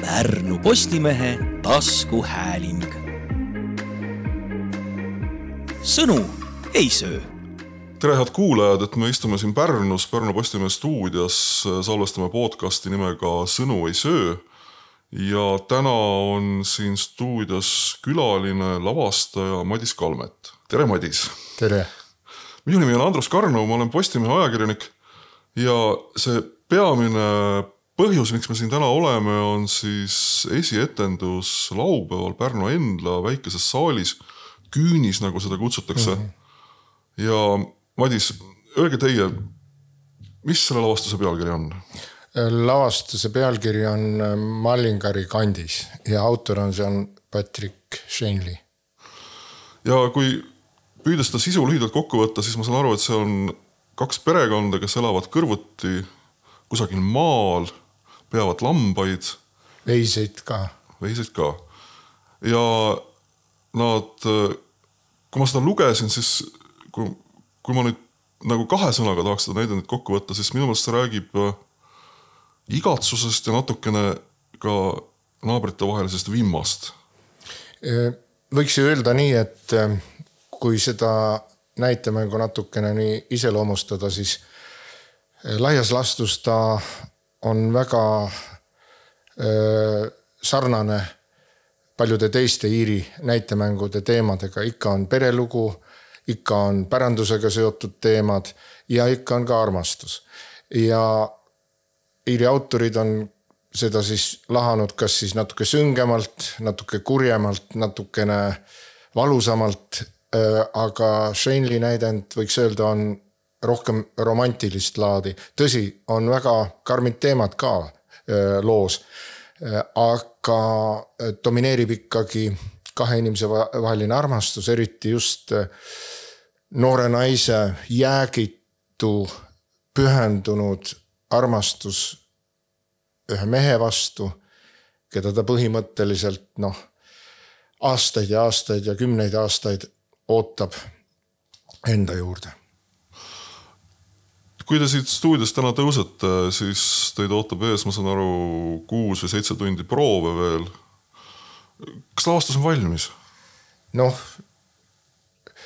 Pärnu Postimehe taskuhääling. sõnu ei söö tere, head kuulajad, et me istume siin Pärnus Pärnu Postimehe stuudios, salvestame podcasti nimega Sõnu ei söö. ja täna on siin stuudios külaline lavastaja Madis Kalmet. tere, Madis. tere. minu nimi on Andrus Karno, ma olen Postimehe ajakirjanik ja see peamine põhjus, miks me siin täna oleme, on siis esietendus laupäeval Pärnu Endla väikeses saalis, küünis, nagu seda kutsutakse mm. -hmm. ja Madis, öelge teie, mis selle lavastuse pealkiri on? lavastuse pealkiri on Mallingari kandis ja autor on, on Patrick Shanley. ja kui püüda seda sisu lühidalt kokku võtta, siis ma saan aru, et see on kaks perekonda, kes elavad kõrvuti kusagil maal, peavad lambaid. veiseid ka. veiseid ka. ja nad, kui ma seda lugesin, siis kui kui ma nüüd nagu kahe sõnaga tahaks seda näidendit kokku võtta, siis minu meelest see räägib äh, igatsusest ja natukene ka naabritevahelisest vimmast. võiks ju öelda nii, et kui seda näitemängu natukene nii iseloomustada, siis laias laastus ta on väga sarnane paljude teiste Iiri näitemängude teemadega, ikka on perelugu ikka on pärandusega seotud teemad ja ikka on ka armastus. ja Iiri autorid on seda siis lahanud kas siis natuke süngemalt, natuke kurjemalt, natukene valusamalt. aga Shanley näidend võiks öelda, on rohkem romantilist laadi, tõsi, on väga karmid teemad ka loos. aga domineerib ikkagi kahe inimese vaheline armastus, eriti just noore naise jäägitu, pühendunud armastus ühe mehe vastu, keda ta põhimõtteliselt noh, aastaid ja aastaid ja kümneid aastaid ootab enda juurde. Kui te siit stuudiost täna tõusete, siis teid ootab ees, ma saan aru, kuus või seitse tundi proove veel. kas lavastus on valmis? noh,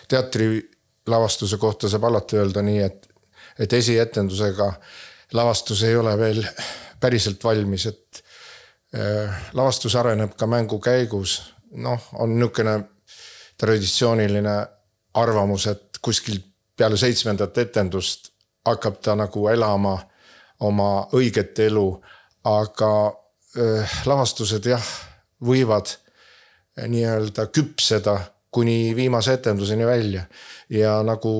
teatri lavastuse kohta saab alati öelda nii, et, et esietendusega lavastus ei ole veel päriselt valmis, et äh, lavastus areneb ka mängu käigus. noh, on niisugune traditsiooniline arvamus, et kuskil peale seitsmendat etendust hakkab ta nagu elama oma õiget elu, aga äh, lavastused jah, võivad nii-öelda küpseda kuni viimase etenduseni välja ja nagu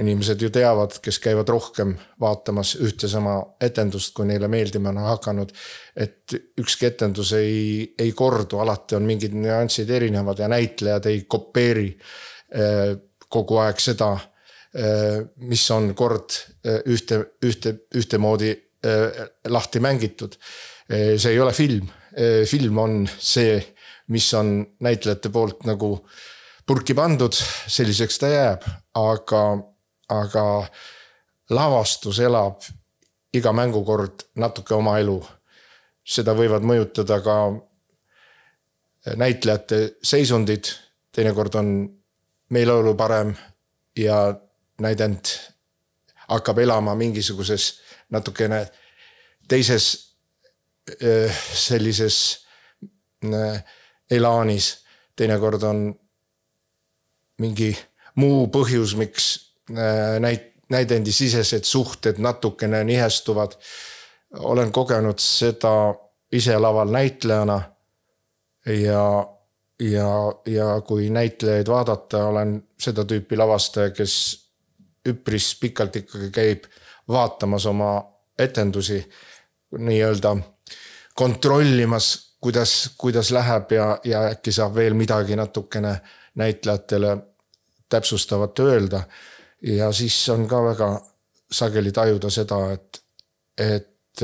inimesed ju teavad, kes käivad rohkem vaatamas ühte sama etendust, kui neile meeldima on hakanud. et ükski etendus ei, ei kordu, alati on mingid nüansid erinevad ja näitlejad ei kopeeri eh, kogu aeg seda, eh, mis on kord eh, ühte, ühte, ühtemoodi lahti mängitud. see ei ole film, film on see mis on näitlejate poolt nagu purki pandud, selliseks ta jääb, aga, aga lavastus elab iga mängukord natuke oma elu. seda võivad mõjutada ka näitlejate seisundid, teinekord on meeleolu parem ja näidend hakkab elama mingisuguses natukene teises sellises elaanis, teinekord on mingi muu põhjus, miks äh, näit-, näidendisisesed suhted natukene nihestuvad. olen kogenud seda ise laval näitlejana. ja, ja, ja kui näitlejaid vaadata, olen seda tüüpi lavastaja, kes üpris pikalt ikkagi käib vaatamas oma etendusi nii-öelda kontrollimas kuidas, kuidas läheb ja, ja äkki saab veel midagi natukene näitlejatele täpsustavat öelda. ja siis on ka väga sageli tajuda seda, et, et,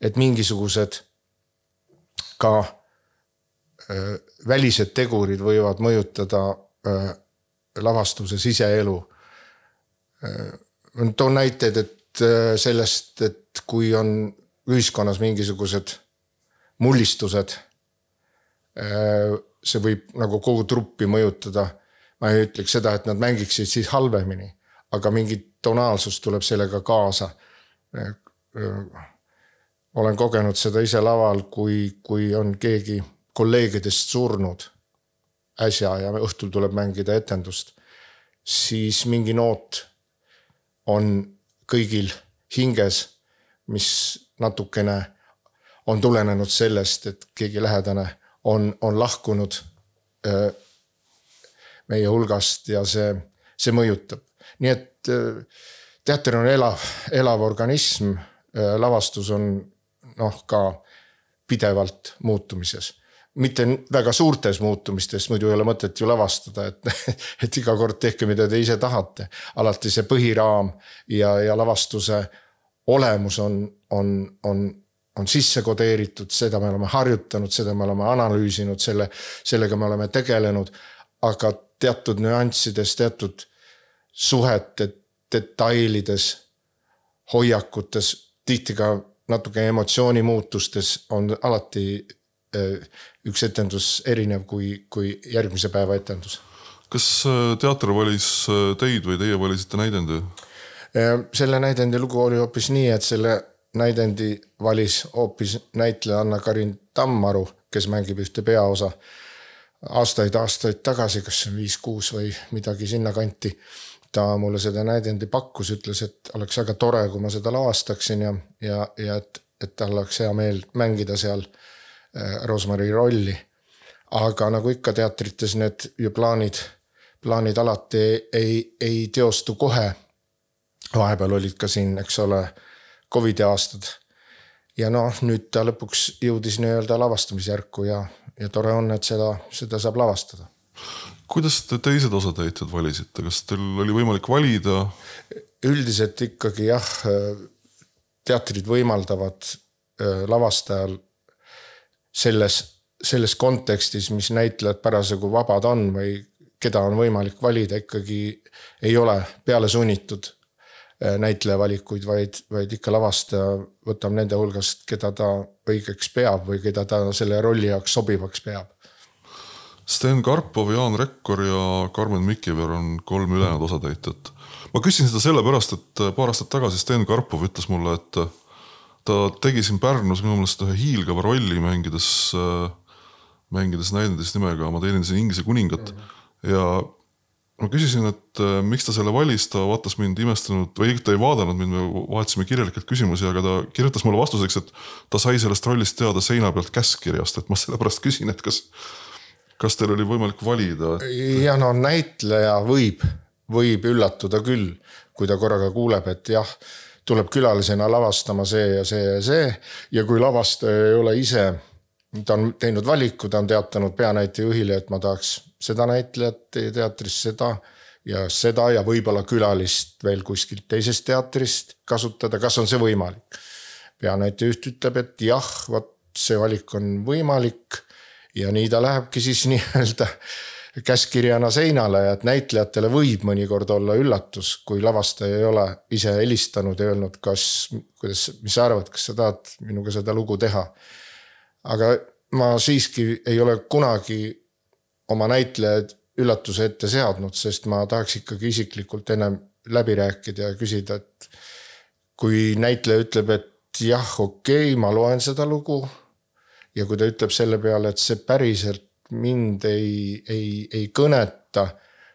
et mingisugused ka äh, välised tegurid võivad mõjutada äh, lavastuse siseelu. Toon näiteid, et äh, sellest, et kui on ühiskonnas mingisugused mullistused. see võib nagu kogu truppi mõjutada. ma ei ütleks seda, et nad mängiksid siis halvemini, aga mingi tonaalsus tuleb sellega kaasa. olen kogenud seda ise laval, kui, kui on keegi kolleegidest surnud äsja ja õhtul tuleb mängida etendust, siis mingi noot on kõigil hinges, mis natukene on tulenenud sellest, et keegi lähedane on, on lahkunud öö, meie hulgast ja see, see mõjutab. nii et öö, teater on elav, elav organism, lavastus on noh, ka pidevalt muutumises mitte väga suurtes muutumistes, muidu ei ole mõtet ju lavastada, et, et iga kord tehke, mida te ise tahate. alati see põhiraam ja, ja lavastuse olemus on, on, on, on sisse kodeeritud, seda me oleme harjutanud, seda me oleme analüüsinud, selle, sellega me oleme tegelenud. aga teatud nüanssides, teatud suhete detailides, hoiakutes, tihti ka natuke emotsioonimuutustes on alati üks etendus erinev kui, kui järgmise päeva etendus. kas äh, teater valis äh, teid või teie valisite näidendi? selle näidendi lugu oli hoopis nii, et selle näidendi valis hoopis näitleja Anna-Karin Tammaru, kes mängib ühte peaosa aastaid-aastaid tagasi, kas viis-kuus või midagi sinnakanti. ta mulle seda näidendi pakkus, ütles, et oleks väga tore, kui ma seda lavastaksin ja, ja, ja et, et tal oleks hea meel mängida seal Äh, Rosmari rolli. aga nagu ikka teatrites need ju plaanid, plaanid alati ei, ei teostu kohe. vahepeal olid ka siin, eks ole, Covidi aastad. ja noh, nüüd ta lõpuks jõudis nii-öelda lavastamisjärku ja, ja tore on, et seda, seda saab lavastada. kuidas te teised osatäitjad valisite, kas teil oli võimalik valida? üldiselt ikkagi jah, teatrid võimaldavad äh, lavastajal selles, selles kontekstis, mis näitlejad parasjagu vabad on või keda on võimalik valida, ikkagi ei ole peale sunnitud äh, näitleja valikuid, vaid, vaid ikka lavastaja võtab nende hulgast, keda ta õigeks peab või keda ta selle rolli jaoks sobivaks peab. Sten Karpov, Jaan Rekkor ja Karmen Mikiver on kolm ülejäänud osatäitjat. ma küsin seda sellepärast, et paar aastat tagasi Sten Karpov ütles mulle, et ta tegi siin Pärnus minu meelest ühe hiilgava rolli mängides, äh, mängides näidendis nimega Ma teenindasin Inglise kuningat ja ma küsisin, et äh, miks ta selle valis, ta vaatas mind imestunud või ta ei vaadanud mind, me vahetasime kirjalikult küsimusi, aga ta kirjutas mulle vastuseks, et ta sai sellest rollist teada seina pealt käskkirjast, et ma sellepärast küsin, et kas, kas teil oli võimalik valida et...? ja no näitleja võib, võib üllatuda küll, kui ta korraga kuuleb, et jah tuleb külalisena lavastama see ja see ja see ja kui lavastaja ei ole ise, ta on teinud valiku, ta on teatanud peanäitleja juhile, et ma tahaks seda näitlejat teie teatris, seda ja seda ja võib-olla külalist veel kuskilt teisest teatrist kasutada, kas on see võimalik? peanäitleja juht ütleb, et jah, vot see valik on võimalik ja nii ta lähebki siis nii-öelda käskkirjana seinale ja et näitlejatele võib mõnikord olla üllatus, kui lavastaja ei ole ise helistanud ja öelnud, kas, kuidas, mis sa arvad, kas sa tahad minuga seda lugu teha. aga ma siiski ei ole kunagi oma näitlejaid üllatuse ette seadnud, sest ma tahaks ikkagi isiklikult ennem läbi rääkida ja küsida, et kui näitleja ütleb, et jah, okei okay,, ma loen seda lugu. ja kui ta ütleb selle peale, et see päriselt mind ei, ei, ei kõneta,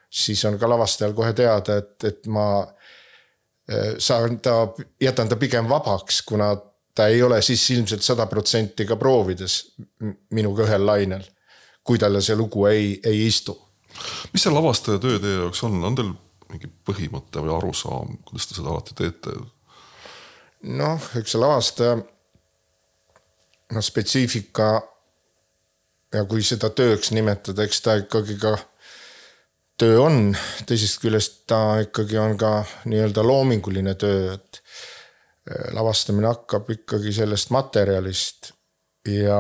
siis on ka lavastajal kohe teada, et, et ma äh, saan ta, jätan ta pigem vabaks, kuna ta ei ole siis ilmselt sada protsenti ka proovides minuga ühel lainel. kui talle see lugu ei, ei istu. mis see lavastaja töö teie jaoks on, on teil mingi põhimõte või arusaam, kuidas te seda alati teete? noh, eks see lavastaja, noh spetsiifika ja kui seda tööks nimetada, eks ta ikkagi ka töö on, teisest küljest ta ikkagi on ka nii-öelda loominguline töö, et äh, lavastamine hakkab ikkagi sellest materjalist ja,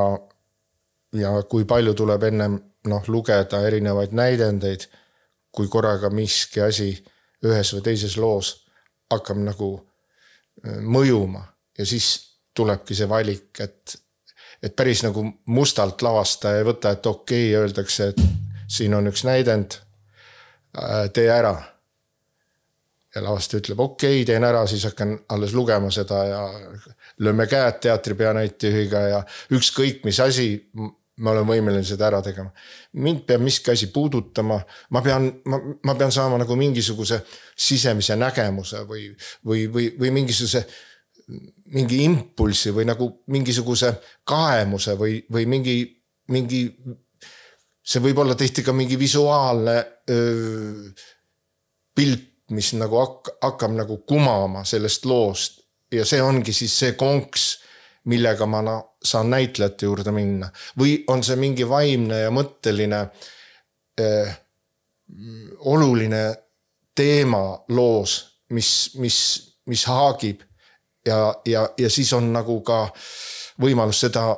ja kui palju tuleb ennem noh, lugeda erinevaid näidendeid, kui korraga miski asi ühes või teises loos hakkab nagu äh, mõjuma. Ja siis tulebki see valik, et, et päris nagu mustalt lavastaja ei võta, et okei okay,, öeldakse, et siin on üks näidend. tee ära. ja lavastaja ütleb okei okay,, teen ära, siis hakkan alles lugema seda ja lööme käed teatri peanäitjuhiga ja ükskõik mis asi ma olen võimeline seda ära tegema. mind peab miski asi puudutama, ma pean, ma, ma pean saama nagu mingisuguse sisemise nägemuse või, või, või, või mingisuguse mingi impulsi või nagu mingisuguse kaemuse või, või mingi, mingi. see võib olla tihti ka mingi visuaalne öö, pilt, mis nagu hakkab, hakkab nagu kumama sellest loost ja see ongi siis see konks millega ma no, saan näitlejate juurde minna või on see mingi vaimne ja mõtteline eh, oluline teema loos, mis, mis, mis haagib ja, ja, ja siis on nagu ka võimalus seda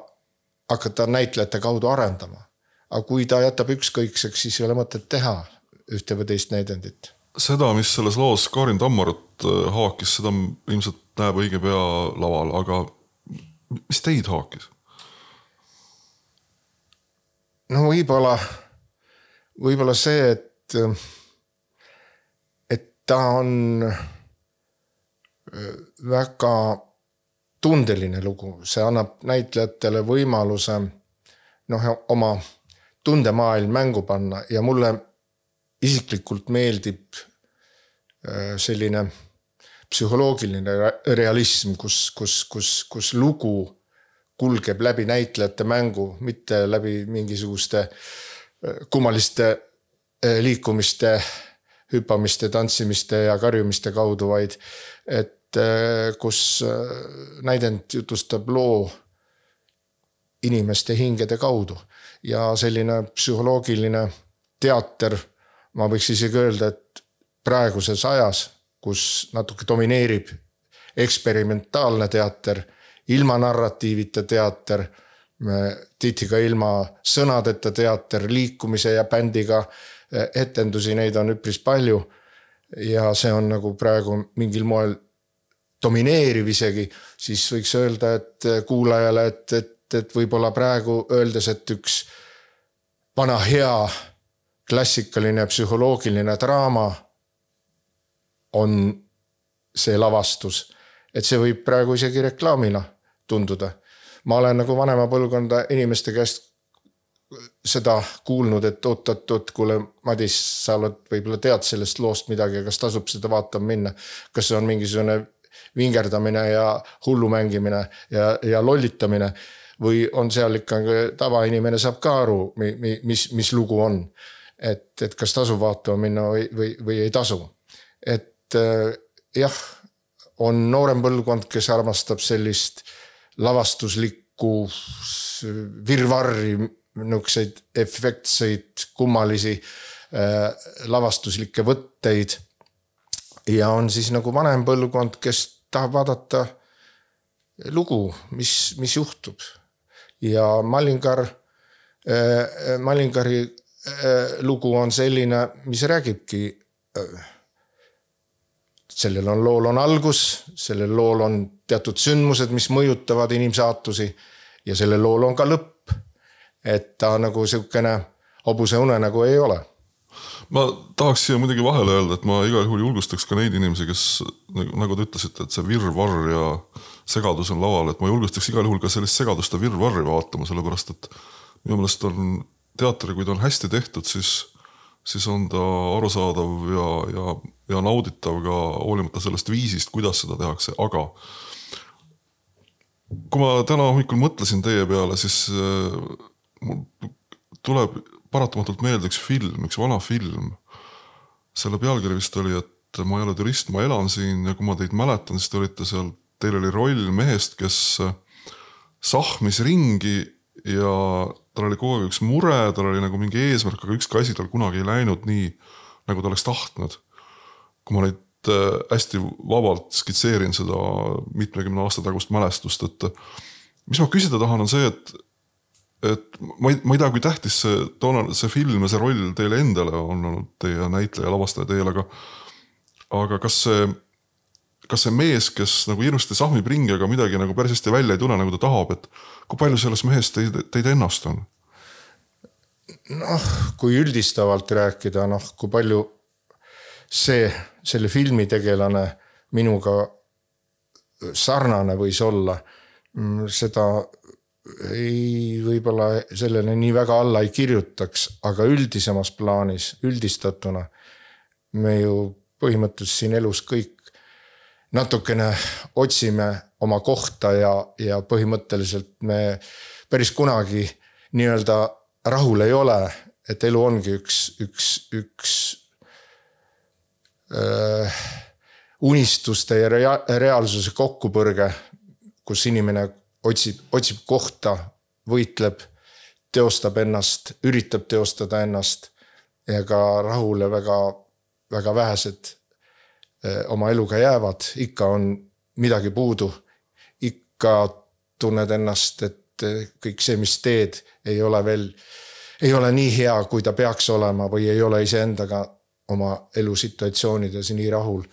hakata näitlejate kaudu arendama. aga kui ta jätab ükskõikseks, siis ei ole mõtet teha ühte või teist näidendit. seda, mis selles loos Karin Tammarut eh, haakis, seda ilmselt näeb õige pea laval, aga mis teid haakis? no võib-olla, võib-olla see, et, et ta on äh, väga tundeline lugu, see annab näitlejatele võimaluse noh, oma tundemaailm mängu panna ja mulle isiklikult meeldib äh, selline psühholoogiline realism, kus, kus, kus, kus lugu kulgeb läbi näitlejate mängu, mitte läbi mingisuguste äh, kummaliste äh, liikumiste, hüppamiste, tantsimiste ja karjumiste kaudu, vaid et kus näidend jutustab loo inimeste hingede kaudu ja selline psühholoogiline teater, ma võiks isegi öelda, et praeguses ajas kus natuke domineerib eksperimentaalne teater, ilma narratiivita teater, tihti ka ilma sõnadeta teater, liikumise ja bändiga eh, etendusi, neid on üpris palju. ja see on nagu praegu mingil moel domineeriv isegi, siis võiks öelda, et kuulajale, et, et, et võib-olla praegu öeldes, et üks vana hea klassikaline psühholoogiline draama on see lavastus, et see võib praegu isegi reklaamina tunduda. ma olen nagu vanema põlvkonda inimeste käest seda kuulnud, et oot-oot-oot, kuule, Madis, sa oled, võib-olla tead sellest loost midagi, kas tasub seda vaatama minna. kas see on mingisugune vingerdamine ja hullu mängimine ja, ja lollitamine või on seal ikkagi tavainimene saab ka aru, mis, mis lugu on. et, et kas tasub vaatama minna või, või, või ei tasu. et äh, jah, on noorem põlvkond, kes armastab sellist lavastuslikku virvarri, niisuguseid efektseid, kummalisi äh, lavastuslikke võtteid. ja on siis nagu vanem põlvkond, kes tahab vaadata lugu, mis, mis juhtub. ja Mallingar äh,, Mallingari äh, lugu on selline, mis räägibki äh, sellel on lool on algus, sellel lool on teatud sündmused, mis mõjutavad inimsaatusi ja sellel lool on ka lõpp. et ta nagu sihukene hobuse unenägu ei ole. Ma tahaks siia muidugi vahele öelda, et ma igal juhul julgustaks ka neid inimesi, kes nagu, nagu te ütlesite, et see virvarr ja segadus on laual, et ma julgustaks igal juhul ka sellist segadust ja virvarri vaatama, sellepärast et minu meelest on teater, kui ta on hästi tehtud, siis siis on ta arusaadav ja, ja, ja nauditav ka hoolimata sellest viisist, kuidas seda tehakse, aga kui ma täna hommikul mõtlesin teie peale, siis äh, mul tuleb paratamatult meelde üks film, üks vana film. selle pealkiri vist oli, et ma ei ole turist, ma elan siin ja kui ma teid mäletan, siis te olite seal, teil oli roll mehest, kes sahmis ringi ja tal oli kogu aeg üks mure, tal oli nagu mingi eesmärk, aga ükski asi tal kunagi ei läinud nii, nagu ta oleks tahtnud. kui ma nüüd äh, hästi vabalt skitseerin seda mitmekümne aasta tagust mälestust, et mis ma küsida tahan, on see, et et ma ei, ma ei tea, kui tähtis see toonane, see film ja see roll teile endale on olnud, teie näitleja, lavastaja teil, aga aga kas see kas see mees, kes nagu hirmsasti sahmib ringi, aga midagi nagu päris hästi välja ei tule, nagu ta tahab, et kui palju selles mehes teid, teid ennast on? noh, kui üldistavalt rääkida, noh, kui palju see, selle filmi tegelane minuga sarnane võis olla, mm, seda ei, võib-olla sellele nii väga alla ei kirjutaks, aga üldisemas plaanis, üldistatuna me ju põhimõtteliselt siin elus kõik natukene otsime oma kohta ja, ja põhimõtteliselt me päris kunagi nii-öelda rahul ei ole, et elu ongi üks, üks, üks äh, unistuste ja rea reaalsuse kokkupõrge, kus inimene otsib, otsib kohta, võitleb, teostab ennast, üritab teostada ennast ja ka rahule väga, väga vähesed eh, oma eluga jäävad, ikka on midagi puudu. ikka tunned ennast, et eh, kõik see, mis teed, ei ole veel, ei ole nii hea, kui ta peaks olema või ei ole iseendaga oma elusituatsioonides nii rahul,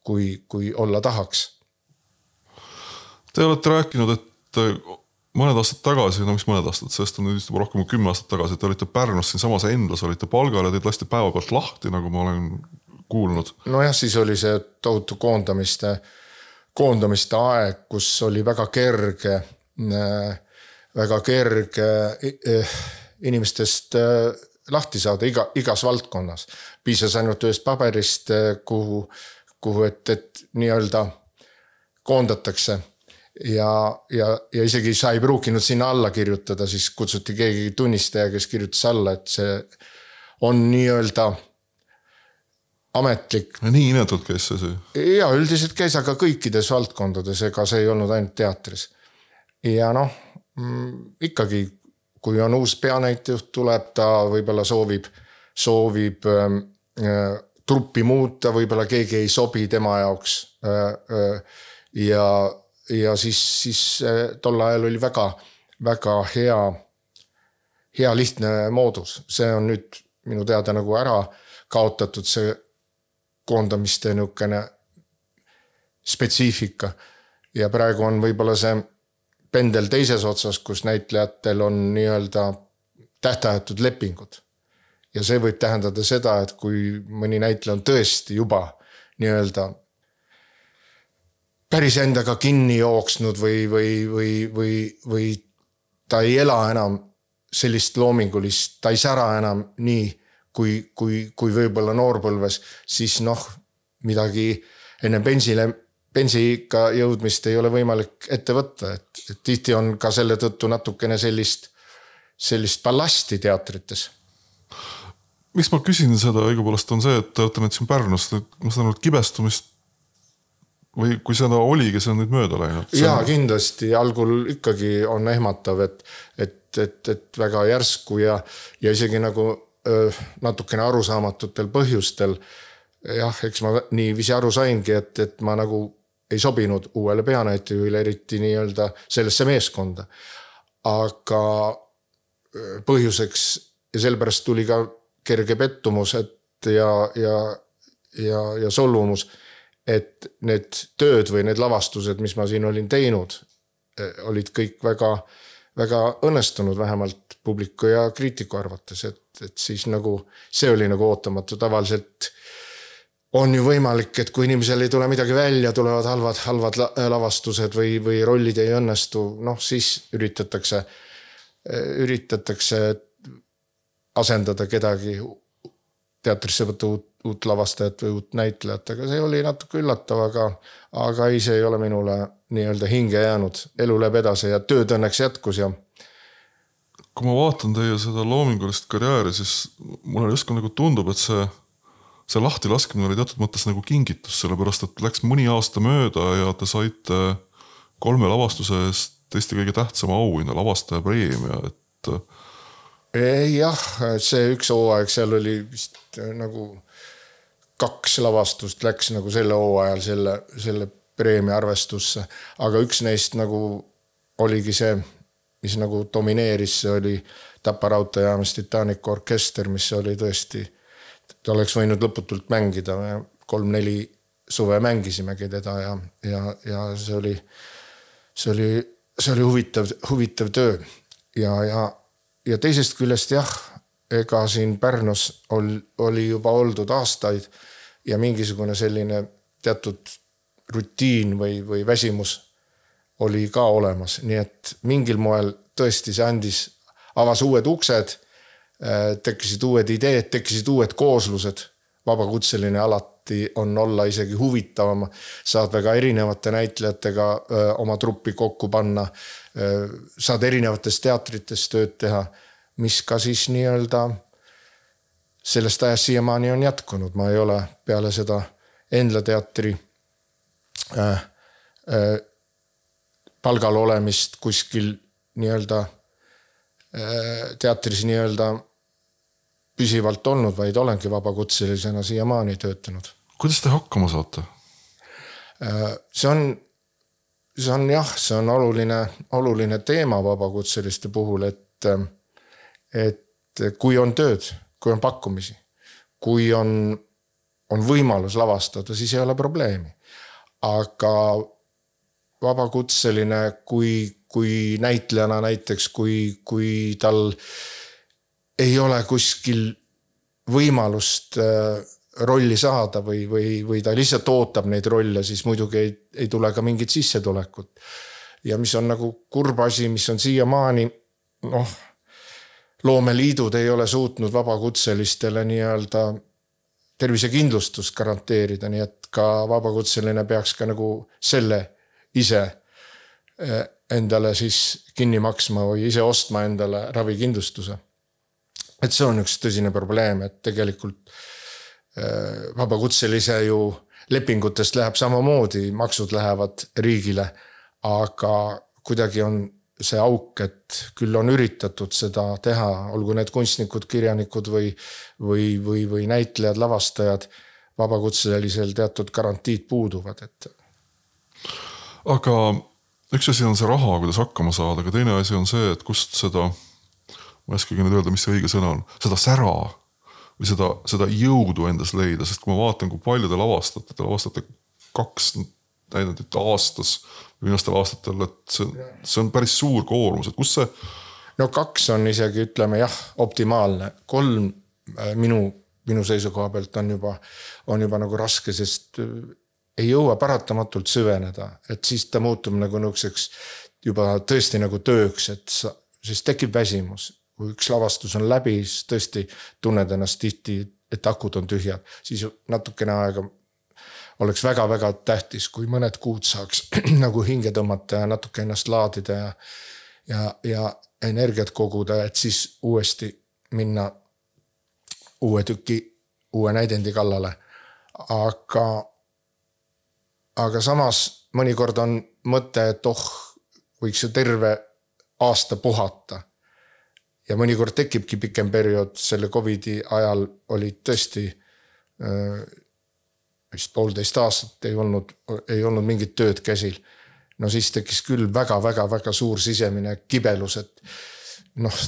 kui, kui olla tahaks. Te olete rääkinud, et mõned aastad tagasi, no mis mõned aastad, sellest on nüüd vist juba rohkem kui kümme aastat tagasi, te olite Pärnus siinsamas Endlas olite palgal ja teid lasti päevapealt lahti, nagu ma olen kuulnud. nojah, siis oli see tohutu koondamiste, koondamiste aeg, kus oli väga kerge, väga kerge eh, inimestest lahti saada iga, igas valdkonnas. piisas ainult ühest paberist, kuhu, kuhu, et, et nii-öelda koondatakse ja, ja, ja isegi sa ei pruukinud sinna alla kirjutada, siis kutsuti keegi tunnistaja, kes kirjutas alla, et see on nii-öelda ametlik. nii inetult käis see see? ja üldiselt käis, aga kõikides valdkondades, ega see ei olnud ainult teatris. ja noh, mm, ikkagi, kui on uus peanäitejuht tuleb, ta võib-olla soovib, soovib ähm, äh, truppi muuta, võib-olla keegi ei sobi tema jaoks äh,. Äh, ja ja siis, siis äh, tol ajal oli väga, väga hea, hea lihtne moodus, see on nüüd minu teada nagu ära kaotatud, see koondamiste niisugune spetsiifika. ja praegu on võib-olla see pendel teises otsas, kus näitlejatel on nii-öelda tähtajatud lepingud. ja see võib tähendada seda, et kui mõni näitleja on tõesti juba nii-öelda päris endaga kinni jooksnud või, või, või, või, või ta ei ela enam sellist loomingulist, ta ei sära enam nii, kui, kui, kui võib-olla noorpõlves, siis noh, midagi enne bensile, bensiikka jõudmist ei ole võimalik ette võtta, et, et tihti on ka selle tõttu natukene sellist, sellist ballasti teatrites. Miks ma küsin seda õigupoolest on see, et te olete nüüd siin Pärnus, ma saan aru, et kibestumist või kui seda oligi, see on nüüd mööda läinud? ja kindlasti algul ikkagi on ehmatav, et, et, et, et väga järsku ja, ja isegi nagu öö, natukene arusaamatutel põhjustel. jah, eks ma niiviisi aru saingi, et, et ma nagu ei sobinud uuele peanäitlejuhile, eriti nii-öelda sellesse meeskonda. aga põhjuseks ja sellepärast tuli ka kerge pettumus, et ja, ja, ja, ja solvumus et need tööd või need lavastused, mis ma siin olin teinud, eh, olid kõik väga, väga õnnestunud, vähemalt publiku ja kriitiku arvates, et, et siis nagu see oli nagu ootamatu, tavaliselt on ju võimalik, et kui inimesel ei tule midagi välja, tulevad halvad, halvad lavastused või, või rollid ei õnnestu, noh siis üritatakse, üritatakse asendada kedagi teatrisse võtta uut uut lavastajat või uut näitlejat, aga see oli natuke üllatav, aga, aga ei, see ei ole minule nii-öelda hinge jäänud. elu läheb edasi ja tööd õnneks jätkus ja. kui ma vaatan teie seda loomingulist karjääri, siis mulle justkui nagu tundub, et see, see lahtilaskmine oli teatud mõttes nagu kingitus, sellepärast et läks mõni aasta mööda ja te saite kolme lavastuse eest Eesti kõige tähtsama auhinna, lavastaja preemia, et jah, see üks hooaeg seal oli vist nagu kaks lavastust läks nagu selle hooajal selle, selle preemia arvestusse, aga üks neist nagu oligi see, mis nagu domineeris, see oli Tapa raudteejaamas Titanicu orkester, mis oli tõesti, ta oleks võinud lõputult mängida, kolm-neli suve mängisimegi teda ja, ja, ja see oli, see oli, see oli huvitav, huvitav töö. Ja, ja, ja teisest küljest jah, ega siin Pärnus ol, oli juba oldud aastaid ja mingisugune selline teatud rutiin või, või väsimus oli ka olemas, nii et mingil moel tõesti see andis, avas uued uksed. tekkisid uued ideed, tekkisid uued kooslused. vabakutseline alati on olla isegi huvitavam, saad väga erinevate näitlejatega öö, oma truppi kokku panna. Saad erinevates teatrites tööd teha, mis ka siis nii-öelda sellest ajast siiamaani on jätkunud, ma ei ole peale seda Endla teatri äh, äh, palgal olemist kuskil nii-öelda äh, teatris nii-öelda püsivalt olnud, vaid olengi vabakutselisena siiamaani töötanud. kuidas te hakkama saate? Äh, see on, see on jah, see on oluline, oluline teema vabakutseliste puhul, et, et kui on tööd, kui on pakkumisi, kui on, on võimalus lavastada, siis ei ole probleemi. aga vabakutseline, kui, kui näitlejana näiteks, kui, kui tal ei ole kuskil võimalust äh, rolli saada või, või, või ta lihtsalt ootab neid rolle, siis muidugi ei, ei tule ka mingit sissetulekut. ja mis on nagu kurb asi, mis on siiamaani noh, loomeliidud ei ole suutnud vabakutselistele nii-öelda tervisekindlustust garanteerida, nii et ka vabakutseline peaks ka nagu selle ise eh, endale siis kinni maksma või ise ostma endale ravikindlustuse. et see on üks tõsine probleem, et tegelikult vabakutselise ju lepingutest läheb samamoodi, maksud lähevad riigile. aga kuidagi on see auk, et küll on üritatud seda teha, olgu need kunstnikud, kirjanikud või, või, või, või näitlejad, lavastajad. vabakutselisel teatud garantiid puuduvad, et aga üks asi on see raha, kuidas hakkama saada, aga teine asi on see, et kust seda, ma ei oskagi nüüd öelda, mis see õige sõna on, seda sära või seda, seda jõudu endas leida, sest kui ma vaatan, kui palju te lavastate, te lavastate kaks näidendit aastas viimastel aastatel, et see, see on päris suur koormus, et kus see. no kaks on isegi ütleme jah, optimaalne, kolm äh, minu, minu seisukoha pealt on juba, on juba nagu raske, sest ei jõua paratamatult süveneda, et siis ta muutub nagu nihukeseks juba tõesti nagu tööks, et sa, siis tekib väsimus. Kui üks lavastus on läbi, siis tõesti tunned ennast tihti, et akud on tühjad, siis natukene aega oleks väga-väga tähtis, kui mõned kuud saaks nagu hinge tõmmata ja natuke ennast laadida ja, ja, ja energiat koguda, et siis uuesti minna uue tüki, uue näidendi kallale. aga aga samas mõnikord on mõte, et oh, võiks ju terve aasta puhata. Ja mõnikord tekibki pikem periood, selle Covidi ajal olid tõesti äh, vist poolteist aastat ei olnud, ei olnud mingit tööd käsil. no siis tekkis küll väga-väga-väga suur sisemine kibelus, et noh,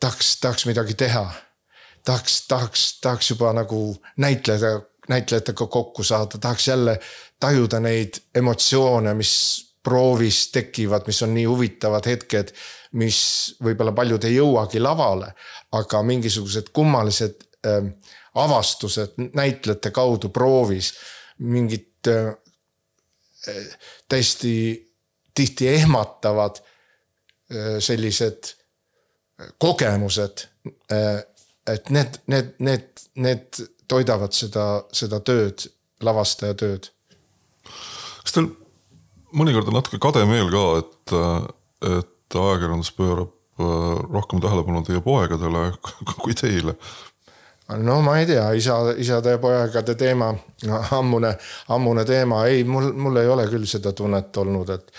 tahaks, tahaks midagi teha. tahaks, tahaks, tahaks juba nagu näitleda, näitlejatega kokku saada, tahaks jälle tajuda neid emotsioone, mis proovis tekivad, mis on nii huvitavad hetked, mis võib-olla paljud ei jõuagi lavale, aga mingisugused kummalised äh, avastused näitlejate kaudu proovis mingid äh, täiesti tihti ehmatavad äh, sellised kogemused äh,. et need, need, need, need toidavad seda, seda tööd, lavastaja tööd kas teil mõnikord on natuke kade meel ka, et, et ajakirjandus pöörab äh, rohkem tähelepanu teie poegadele kui teile? no ma ei tea, isa, isade ja poegade teema, ammune, ammune teema, ei, mul, mul ei ole küll seda tunnet olnud, et,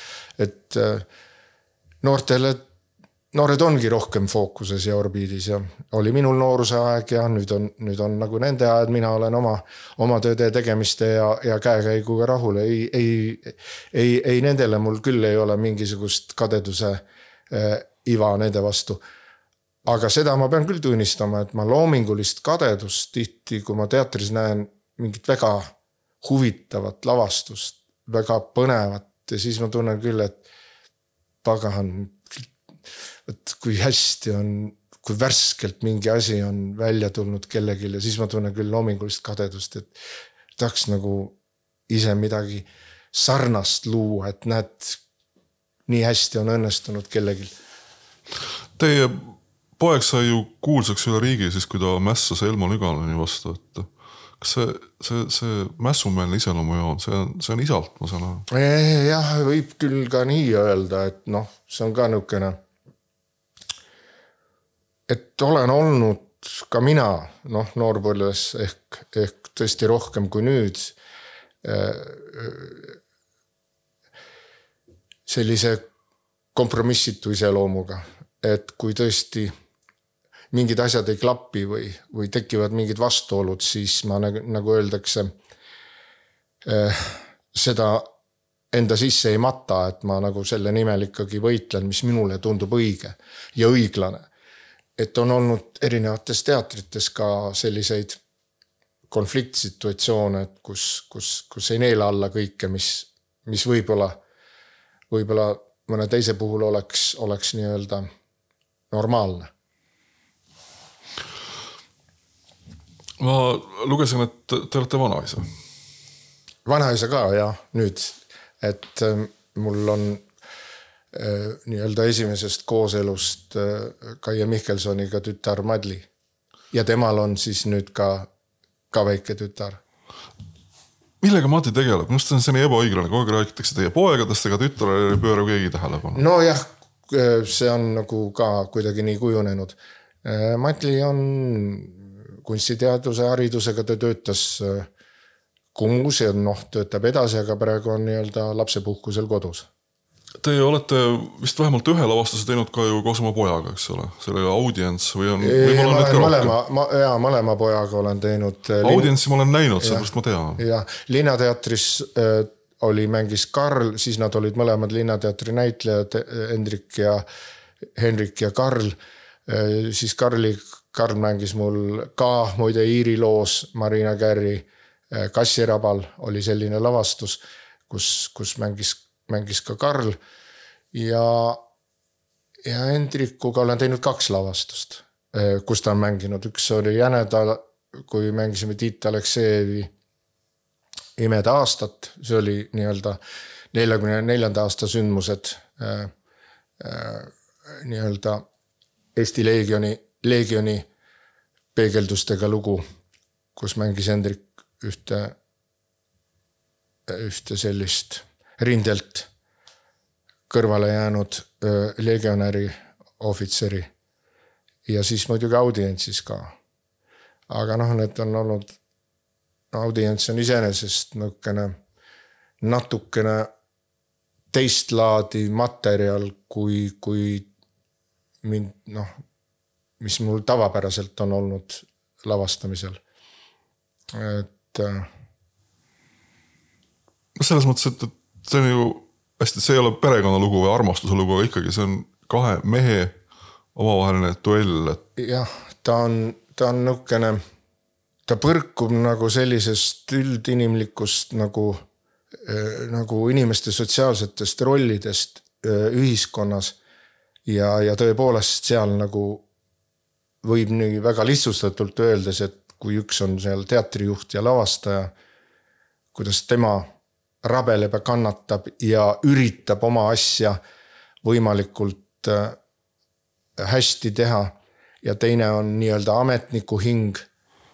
et äh, noortele noored ongi rohkem fookuses ja orbiidis ja oli minul nooruse aeg ja nüüd on, nüüd on nagu nende ajad, mina olen oma, oma tööde tegemiste ja, ja käekäiguga rahul, ei, ei, ei, ei nendele mul küll ei ole mingisugust kadeduse äh, iva nende vastu. aga seda ma pean küll tunnistama, et ma loomingulist kadedust tihti, kui ma teatris näen mingit väga huvitavat lavastust, väga põnevat ja siis ma tunnen küll, et pagan, et kui hästi on, kui värskelt mingi asi on välja tulnud kellelgi ja siis ma tunnen küll loomingulist kadedust, et tahaks nagu ise midagi sarnast luua, et näed, nii hästi on õnnestunud kellelgi. Teie poeg sai ju kuulsaks üle riigi siis, kui ta mässas Elmo Nügalani vastu, et kas see, see, see mässumeelne iseloomujoon, see on, see on isalt, ma saan aru? jah, võib küll ka nii öelda, et noh, see on ka niisugune. Et olen olnud ka mina noh, noorpõlves ehk, ehk tõesti rohkem kui nüüd. sellise kompromissitu iseloomuga, et kui tõesti mingid asjad ei klapi või, või tekivad mingid vastuolud, siis ma nagu, nagu öeldakse eh,. seda enda sisse ei mata, et ma nagu selle nimel ikkagi võitlen, mis minule tundub õige ja õiglane. Et on olnud erinevates teatrites ka selliseid konfliktsituatsioone, et kus, kus, kus ei neela alla kõike, mis, mis võib-olla, võib-olla mõne teise puhul oleks, oleks nii-öelda normaalne ma lugesin, et te olete vanaisa. vanaisa ka jah, nüüd, et äh, mul on nii-öelda esimesest kooselust äh, Kaie Mihkelsoniga tütar Madli. ja temal on siis nüüd ka, ka väike tütar. millega Mati tegeleb, minu arust see on selline ebaõiglane, kogu aeg räägitakse teie poegadest, ega tütrele ei pööra keegi tähelepanu. nojah, see on nagu ka kuidagi nii kujunenud. Madli on kunstiteaduse haridusega, ta töötas äh, Kumus ja noh, töötab edasi, aga praegu on nii-öelda lapsepuhkusel kodus. Te olete vist vähemalt ühe lavastuse teinud ka ju koos oma pojaga, eks ole, selle Audience või on? mõlema, ma ja mõlema pojaga olen teinud. Äh, Audience'i ma olen näinud, sellepärast ma tean. jah, Linnateatris äh, oli, mängis Karl, siis nad olid mõlemad Linnateatri näitlejad, Hendrik ja, Henrik ja Karl äh,. siis Karli Karl mängis mul ka muide Iiri loos Marina Kärri äh, Kassirabal oli selline lavastus, kus, kus mängis, mängis ka Karl. ja, ja Hendrikuga olen teinud kaks lavastust, äh, kus ta on mänginud, üks oli Jäneda, kui mängisime Tiit Aleksejevi Imed aastat, see oli nii-öelda neljakümne neljanda aasta sündmused äh,. Äh, nii-öelda Eesti Leegioni Leegioni peegeldustega lugu, kus mängis Hendrik ühte, ühte sellist rindelt kõrvale jäänud legionäri ohvitseri. ja siis muidugi audientsis ka. aga noh, need on olnud, audients on iseenesest niisugune natukene teist laadi materjal, kui, kui mind noh mis mul tavapäraselt on olnud lavastamisel. et. Äh, no selles mõttes, et, et see on ju hästi, see ei ole perekonnalugu või armastuse lugu, aga ikkagi see on kahe mehe omavaheline duell, et. jah, ta on, ta on nihukene, ta põrkub nagu sellisest üldinimlikust nagu, äh, nagu inimeste sotsiaalsetest rollidest äh, ühiskonnas. ja, ja tõepoolest seal nagu võib nii väga lihtsustatult öeldes, et kui üks on seal teatrijuht ja lavastaja, kuidas tema rabeleb ja kannatab ja üritab oma asja võimalikult äh, hästi teha. ja teine on nii-öelda ametniku hing.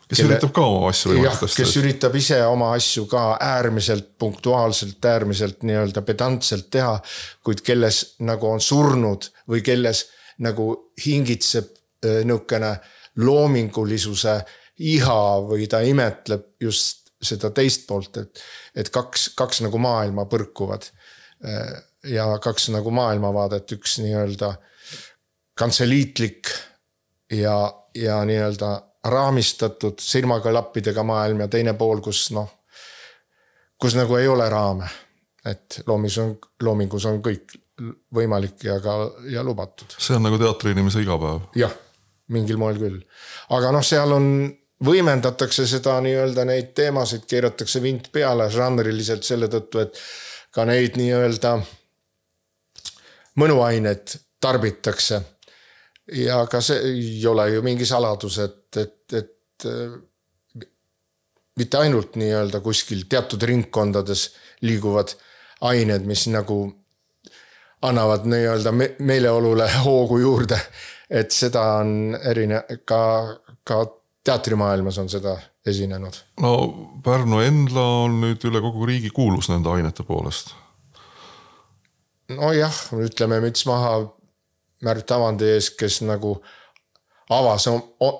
kes kelle, üritab ka oma asju võimalikult hästi. kes üritab ise oma asju ka äärmiselt punktuaalselt, äärmiselt nii-öelda pedantselt teha, kuid kelles nagu on surnud või kelles nagu hingitseb Äh, nihukene loomingulisuse iha või ta imetleb just seda teist poolt, et, et kaks, kaks nagu maailma põrkuvad. Ja kaks nagu maailmavaadet, üks nii-öelda kantseliitlik ja, ja nii-öelda raamistatud silmaklappidega maailm ja teine pool, kus noh, kus nagu ei ole raame. et loomis on, loomingus on kõik võimalik ja ka, ja lubatud. see on nagu teatriinimese igapäev. jah mingil moel küll. aga noh, seal on võimendatakse seda nii-öelda neid teemasid, keeratakse vint peale žanriliselt selle tõttu, et ka neid nii-öelda mõnuaineid tarbitakse. ja ka see ei ole ju mingi saladus, et, et, et mitte ainult nii-öelda kuskil teatud ringkondades liiguvad ained, mis nagu annavad nii-öelda me meeleolule hoogu juurde. et seda on erine-, ka, ka teatrimaailmas on seda esinenud. no Pärnu Endla on nüüd üle kogu riigi kuulus nende ainete poolest. nojah, ütleme müts maha Märt Avandi ees, kes nagu avas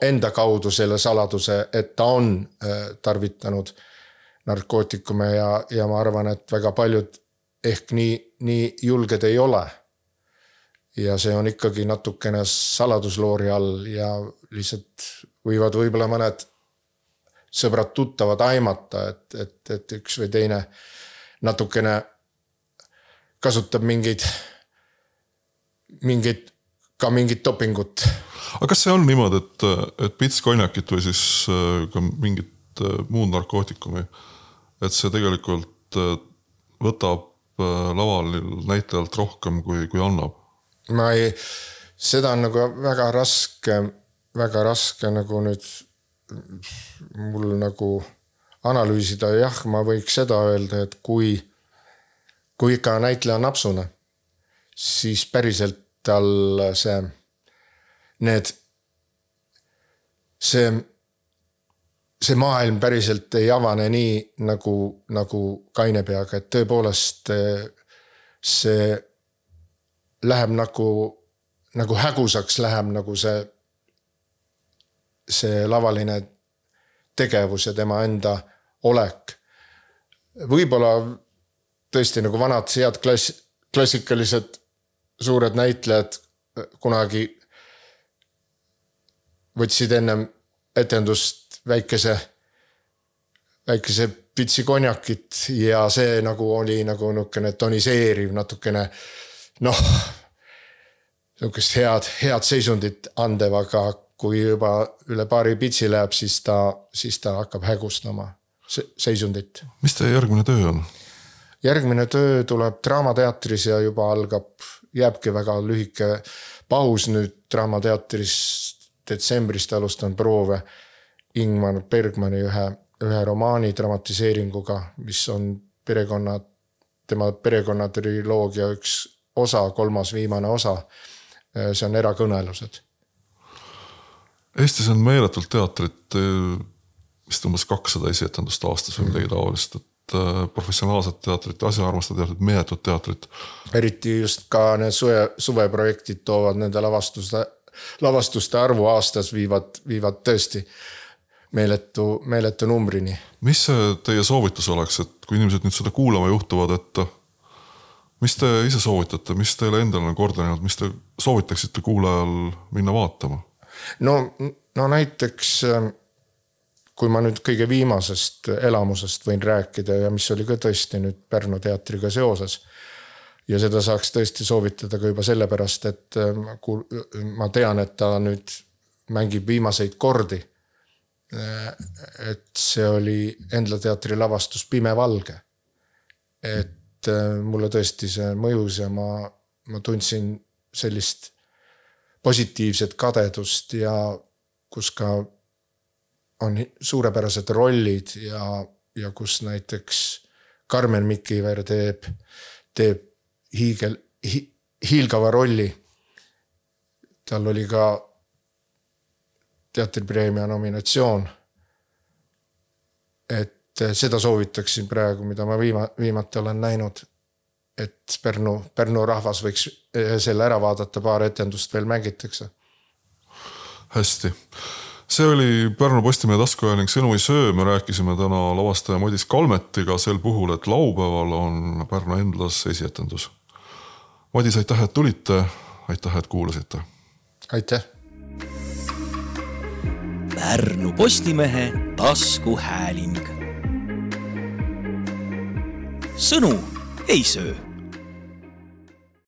enda kaudu selle saladuse, et ta on äh, tarvitanud narkootikume ja, ja ma arvan, et väga paljud ehk nii, nii julged ei ole. ja see on ikkagi natukene saladusloori all ja lihtsalt võivad võib-olla mõned sõbrad-tuttavad aimata, et, et, et üks või teine natukene kasutab mingeid, mingeid, ka mingit dopingut. aga kas see on niimoodi, et, et pits konjakit või siis äh, ka mingit äh, muud narkootikumi, et see tegelikult äh, võtab laval näitlejalt rohkem, kui, kui annab? ma ei, seda on nagu väga raske väga raske nagu nüüd mul nagu analüüsida, jah, ma võiks seda öelda, et kui, kui ikka näitleja on napsune, siis päriselt tal see, need, see, see maailm päriselt ei avane nii nagu, nagu kaine peaga, et tõepoolest see läheb nagu, nagu hägusaks läheb nagu see see lavaline tegevus ja tema enda olek. võib-olla tõesti nagu vanad head klass, klassikalised suured näitlejad kunagi võtsid ennem etendust väikese, väikese pitsi konjakit ja see nagu oli nagu niisugune toniseeriv natukene noh, niisugust head, head seisundit andev, aga kui juba üle paari pitsi läheb, siis ta, siis ta hakkab hägustama seisundit. mis teie järgmine töö on? järgmine töö tuleb Draamateatris ja juba algab, jääbki väga lühike paus nüüd Draamateatris. detsembrist alustan proove Ingmar Bergmani ühe, ühe romaani dramatiseeringuga, mis on perekonna, tema perekonnatriloogia üks osa, kolmas viimane osa. see on Erakõnelused Eestis on meeletult teatrit, vist umbes kakssada esietendust aastas või midagi taolist, et äh, professionaalset teatrit, asjaarmastavad teatrit, meeletut teatrit. eriti just ka need suve, suveprojektid toovad nende lavastuste, lavastuste arvu aastas viivad, viivad tõesti meeletu, meeletu numbrini. mis see teie soovitus oleks, et kui inimesed nüüd seda kuulama juhtuvad, et mis te ise soovitate, mis teile endale on korda läinud, mis te soovitaksite kuulajal minna vaatama? No, no näiteks ähm, kui ma nüüd kõige viimasest elamusest võin rääkida ja mis oli ka tõesti nüüd Pärnu teatriga seoses. ja seda saaks tõesti soovitada ka juba sellepärast, et ähm, ma tean, et ta nüüd mängib viimaseid kordi. Äh, et see oli Endla teatri lavastus Pime valge. et äh, mulle tõesti see mõjus ja ma, ma tundsin sellist positiivset kadedust ja kus ka on suurepärased rollid ja, ja kus näiteks Karmen Mikiver teeb, teeb hiigel hi,, hiilgava rolli. tal oli ka teatripreemia nominatsioon. et seda soovitaksin praegu, mida ma viima-, viimati olen näinud et Pärnu, Pärnu rahvas võiks eh, selle ära vaadata, paar etendust veel mängitakse. hästi, see oli Pärnu Postimehe taskuhääling Sõnu ei söö, me rääkisime täna lavastaja Madis Kalmetiga sel puhul, et laupäeval on Pärnu Endlas esietendus. Madis, aitäh, et tulite, aitäh, et kuulasite. aitäh. Pärnu Postimehe taskuhääling. sõnu ei söö